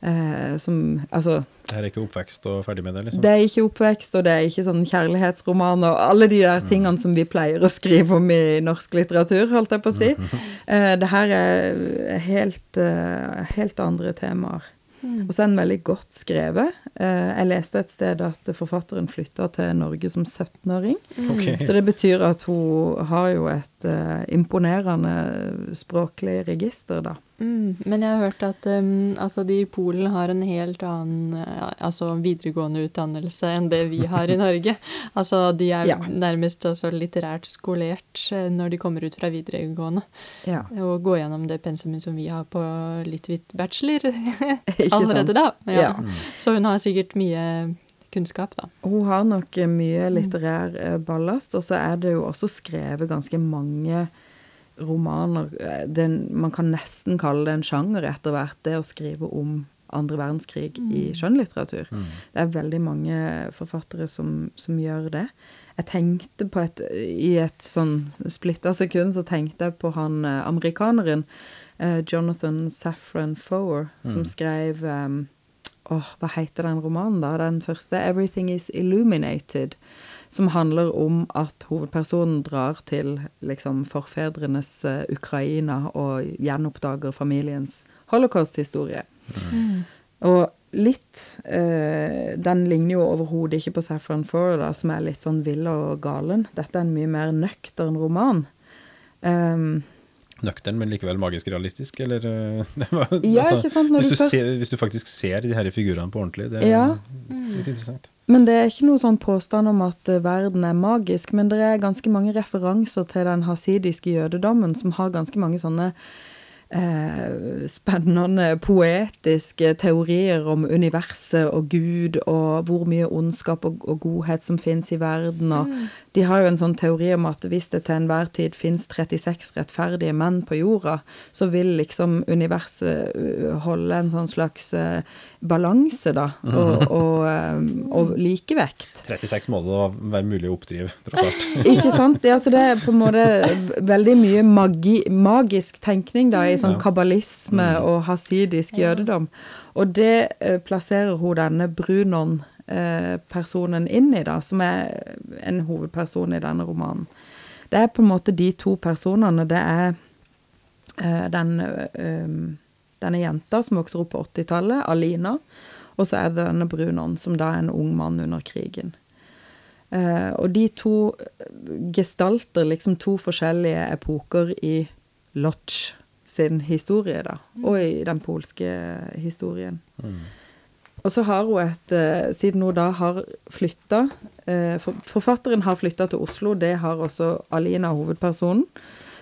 uh, som Altså det er ikke oppvekst og ferdig med det? liksom? Det er ikke oppvekst, og det er ikke sånn kjærlighetsroman og alle de der mm. tingene som vi pleier å skrive om i norsk litteratur, holdt jeg på å si. uh, [LAUGHS] det her er helt, uh, helt andre temaer. Mm. Og så er den veldig godt skrevet. Uh, jeg leste et sted at forfatteren flytta til Norge som 17-åring. Mm. Okay. Så det betyr at hun har jo et imponerende språklig register, da. Mm, men jeg har hørt at um, altså de i Polen har en helt annen uh, altså videregående utdannelse enn det vi har i [LAUGHS] Norge. altså de er ja. nærmest altså, litterært skolert uh, når de kommer ut fra videregående. Ja. Og går gjennom det pensumet som vi har på litt hvitt bachelor [LAUGHS] allerede da. Ja. Så hun har sikkert mye kunnskap, da. Hun har nok mye litterær uh, ballast, og så er det jo også skrevet ganske mange romaner eh, den, Man kan nesten kalle det en sjanger etter hvert, det å skrive om andre verdenskrig mm. i skjønnlitteratur. Mm. Det er veldig mange forfattere som, som, gjør det. Jeg tenkte på et I et sånn splitta sekund så tenkte jeg på han eh, amerikaneren eh, Jonathan Safran Foer, mm. som skrev um, Åh, hva heter den romanen, da? Den første? 'Everything Is Illuminated' som handler om at hovedpersonen drar til liksom forfedrenes uh, Ukraina og gjenoppdager familiens holocaust-historie. Mm. Og litt uh, Den ligner jo overhodet ikke på Saffron Four, da, som er litt sånn vill og galen. Dette er en mye mer nøktern roman. Um, nøktern, men likevel magisk realistisk, eller? [LAUGHS] Var, ja, altså, ikke sant, hvis, du først... ser, hvis, du faktisk ser de her figurene på ordentlig, det er ja. litt interessant. Men det er ikke noe sånn påstand om at eh, verden er magisk, men det er ganske mange referanser til den hasidiske jødedommen, som har ganske mange sånne eh, spennende poetiske teorier om universet og Gud, og hvor mye ondskap og, og godhet som fins i verden. Og mm. De har jo en sånn teori om at hvis det til enhver tid fins 36 rettferdige menn på jorda, så vil liksom universet uh, holde en sånn slags uh, balanse, da, og, og, um, og, likevekt. 36 må det være mulig å oppdrive, tross alt. [LAUGHS] Ikke sant? Det, altså, det er på en måte veldig mye magi, magisk tenkning da, i sånn kabbalisme mm. og hasidisk jødedom. Og det plasserer hun denne Brunon-personen eh, inn i, da, som er en hovedperson i denne romanen. Det er på en måte de to personene. Det er eh, den, eh, denne jenta som vokser opp på 80-tallet, Alina, og så er det denne Brunon, som da er en ung mann under krigen. Og de to gestalter liksom to forskjellige epoker i Lodz sin historie, da, og i den polske historien. Mm. Og så har hun et uh, Siden hun da har flytta eh, for, Forfatteren har flytta til Oslo, det har også Alina, hovedpersonen.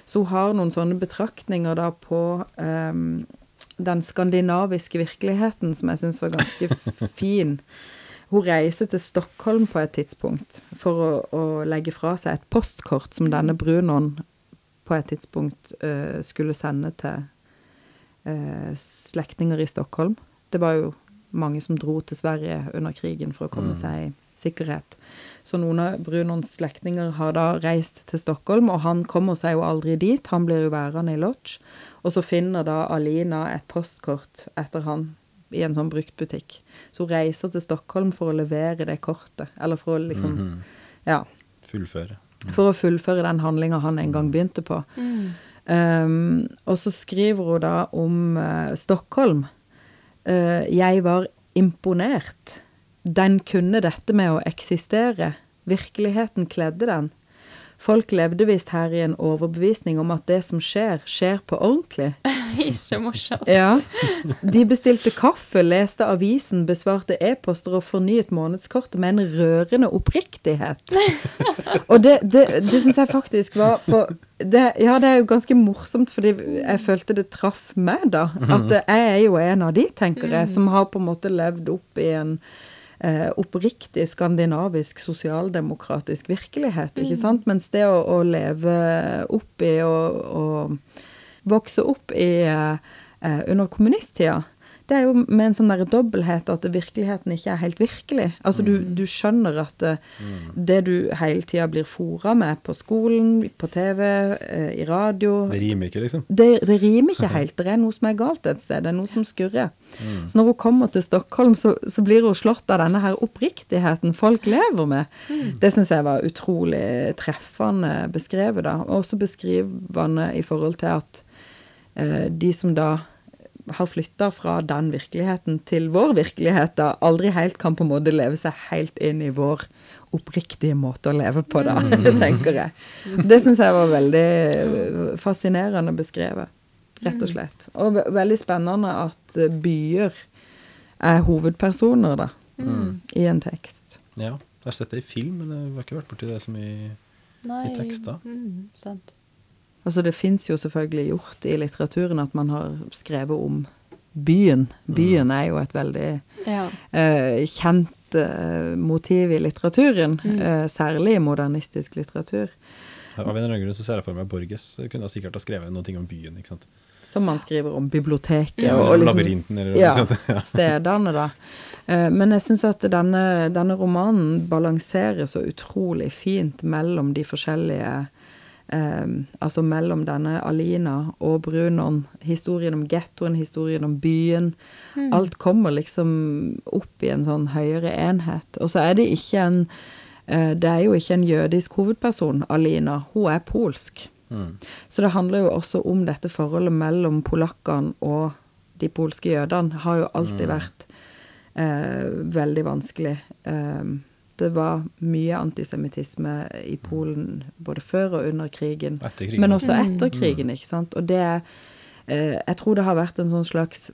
Så hun har noen sånne betraktninger da på um, den skandinaviske virkeligheten som jeg syns var ganske [LAUGHS] fin. Hun reiser til Stockholm på et tidspunkt for å, å legge fra seg et postkort som denne Brunon på et tidspunkt uh, skulle sende til uh, slektninger i Stockholm. Det var jo mange som dro til Sverige under krigen for å komme mm. seg i sikkerhet. Så noen av Brunons slektninger har da reist til Stockholm, og han kommer seg jo aldri dit. Han blir jo værende i Lodge. Og så finner da Alina et postkort etter han i en sånn bruktbutikk. Så hun reiser til Stockholm for å levere det kortet, eller for å liksom mm -hmm. Ja. Fullføre for å fullføre den handlinga han en gang begynte på. Mm. Um, og så skriver hun da om uh, Stockholm. Uh, jeg var imponert. Den kunne dette med å eksistere. Virkeligheten kledde den. Folk levde visst her i en overbevisning om at det som skjer, skjer på ordentlig. [LAUGHS] Så morsomt. Ja. De bestilte kaffe, leste avisen, besvarte e-poster og fornyet månedskortet med en rørende oppriktighet. [LAUGHS] Og det, det, det syns jeg faktisk var på det, Ja, det er jo ganske morsomt, fordi jeg følte det traff meg, da. At jeg er jo en av de, tenker jeg, som har på en måte levd opp i en eh, oppriktig skandinavisk sosialdemokratisk virkelighet, ikke sant? Mens det å, å leve opp i og, og vokse opp i eh, under kommunisttida, det er jo med en sånn der dobbelthet at virkeligheten ikke er helt virkelig. Altså du, du skjønner at det, det du hele tida blir fora med på skolen, på TV, eh, i radio Det rimer ikke, liksom. det, det rimer ikke [LAUGHS] helt. Det er noe som er galt et sted. Det er noe som skurrer. Så når hun kommer til Stockholm, så, så blir hun slått av denne her oppriktigheten folk lever med. Det syns jeg var utrolig treffende beskrevet, da. Også beskrivende i forhold til at eh, de som da har flytta fra den virkeligheten til vår virkelighet, da aldri helt kan på en måte leve seg helt inn i vår oppriktige måte å leve på, da, [LAUGHS] tenker jeg. Det syns jeg var veldig fascinerende beskrevet, rett og slett. Og ve veldig spennende at eh, byer er hovedpersoner, da, i en tekst. Ja, jeg har sett det i film, men jeg har ikke vært borti det så mye Nei. tekster. Mm, sant. Altså det fins jo selvfølgelig gjort i litteraturen at man har skrevet om byen. Byen er jo et veldig Ja. uh, kjent uh, motiv i litteraturen, Mm. uh, særlig i modernistisk litteratur. Av en eller annen grunn så ser jeg for meg Borges kunne sikkert ha skrevet noe om byen, ikke sant. Som man skriver om biblioteket Ja, og, og liksom labyrinten, eller ja. [LAUGHS] Ja. stedene, da. Eh, men jeg syns at denne, denne romanen balanserer så utrolig fint mellom de forskjellige eh, Altså mellom denne Alina og Brunon, historien om gettoen, historien om byen. Alt kommer liksom opp i en sånn høyere enhet. Og så er det ikke en eh, Det er jo ikke en jødisk hovedperson, Alina. Hun er polsk. Mm. Så det handler jo også om dette forholdet mellom polakkene og de polske jødene. Har jo alltid vært eh, veldig vanskelig. Eh, det var mye antisemittisme i Polen både før og under krigen, Etter krigen. men også etter krigen, ikke sant. Og det er eh, Jeg tror det har vært en sånn slags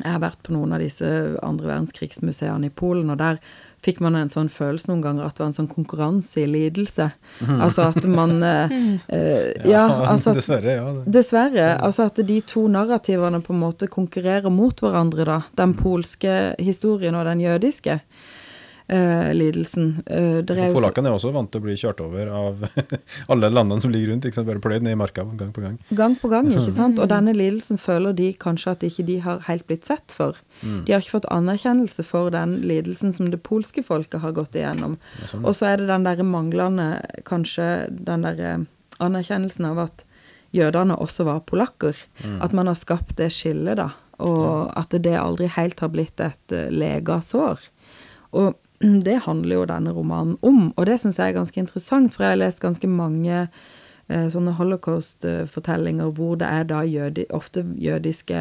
Jeg har vært på noen av disse andre verdenskrigsmuseene i Polen, og der fikk man en sånn følelse noen ganger at det var en sånn konkurranse i lidelse. Altså at man [LAUGHS] eh, eh, Ja, [LAUGHS] altså at dessverre. Ja, det. Dessverre. Altså at de to narrativene på en måte konkurrerer mot hverandre, da. Den polske historien og den jødiske eh, lidelsen. Uh, er Polakkene er også vant til å bli kjørt over av [LAUGHS] alle landene som ligger rundt. Ikke sant? Bare pløyd ned i marka gang på gang. gang på gang, ikke sant. Og denne lidelsen føler de kanskje at ikke de har helt blitt sett for. De har ikke fått anerkjennelse for den lidelsen som det polske folket har gått igjennom. Sånn. Og så er det den derre manglende, kanskje den derre anerkjennelsen av at jødene også var polakker. At man har skapt det skillet, da. Og at det aldri helt har blitt et uh, lega sår. Og det handler jo denne romanen om, og det syns jeg er ganske interessant, for jeg har lest ganske mange eh, sånne holocaust-fortellinger hvor det er da jødi, ofte jødiske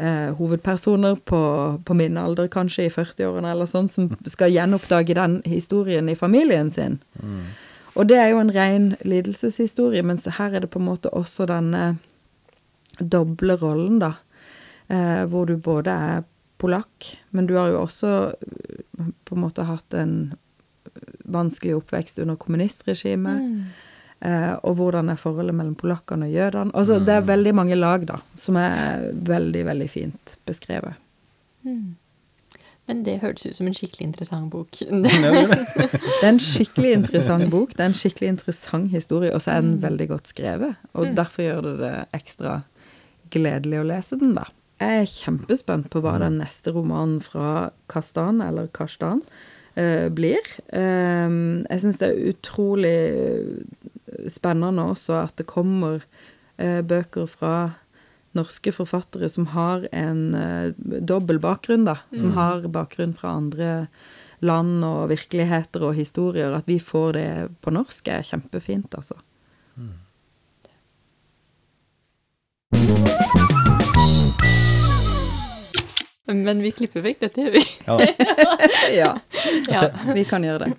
eh, hovedpersoner på, på min alder, kanskje i 40-årene eller sånn, som skal gjenoppdage den historien i familien sin. Og det er jo en ren lidelseshistorie, mens her er det på en måte også denne doble rollen, da. Eh, hvor du både er polakk, men du har jo også på en måte hatt en vanskelig oppvekst under kommunistregimet. Eh, og hvordan er forholdet mellom polakkene og jødene. Altså, Det er veldig mange lag, da, som er veldig, veldig fint beskrevet. Men det hørtes ut som en skikkelig interessant bok. [LAUGHS] Det er en skikkelig interessant bok. Det er en skikkelig interessant historie, og så er den veldig godt skrevet. Og derfor gjør det det ekstra gledelig å lese den, da. Jeg er kjempespent på hva den neste romanen fra Kastan, eller Kastan, eh, blir. Eh, jeg syns det er utrolig spennende også at det kommer eh, bøker fra norske forfattere som har en uh, dobbel bakgrunn, da. Som har bakgrunn fra andre land og virkeligheter og historier. At vi får det på norsk er kjempefint, altså. Men vi klipper vekk dette, vi. Ja, [LAUGHS] Ja, Ja. vi kan gjøre det.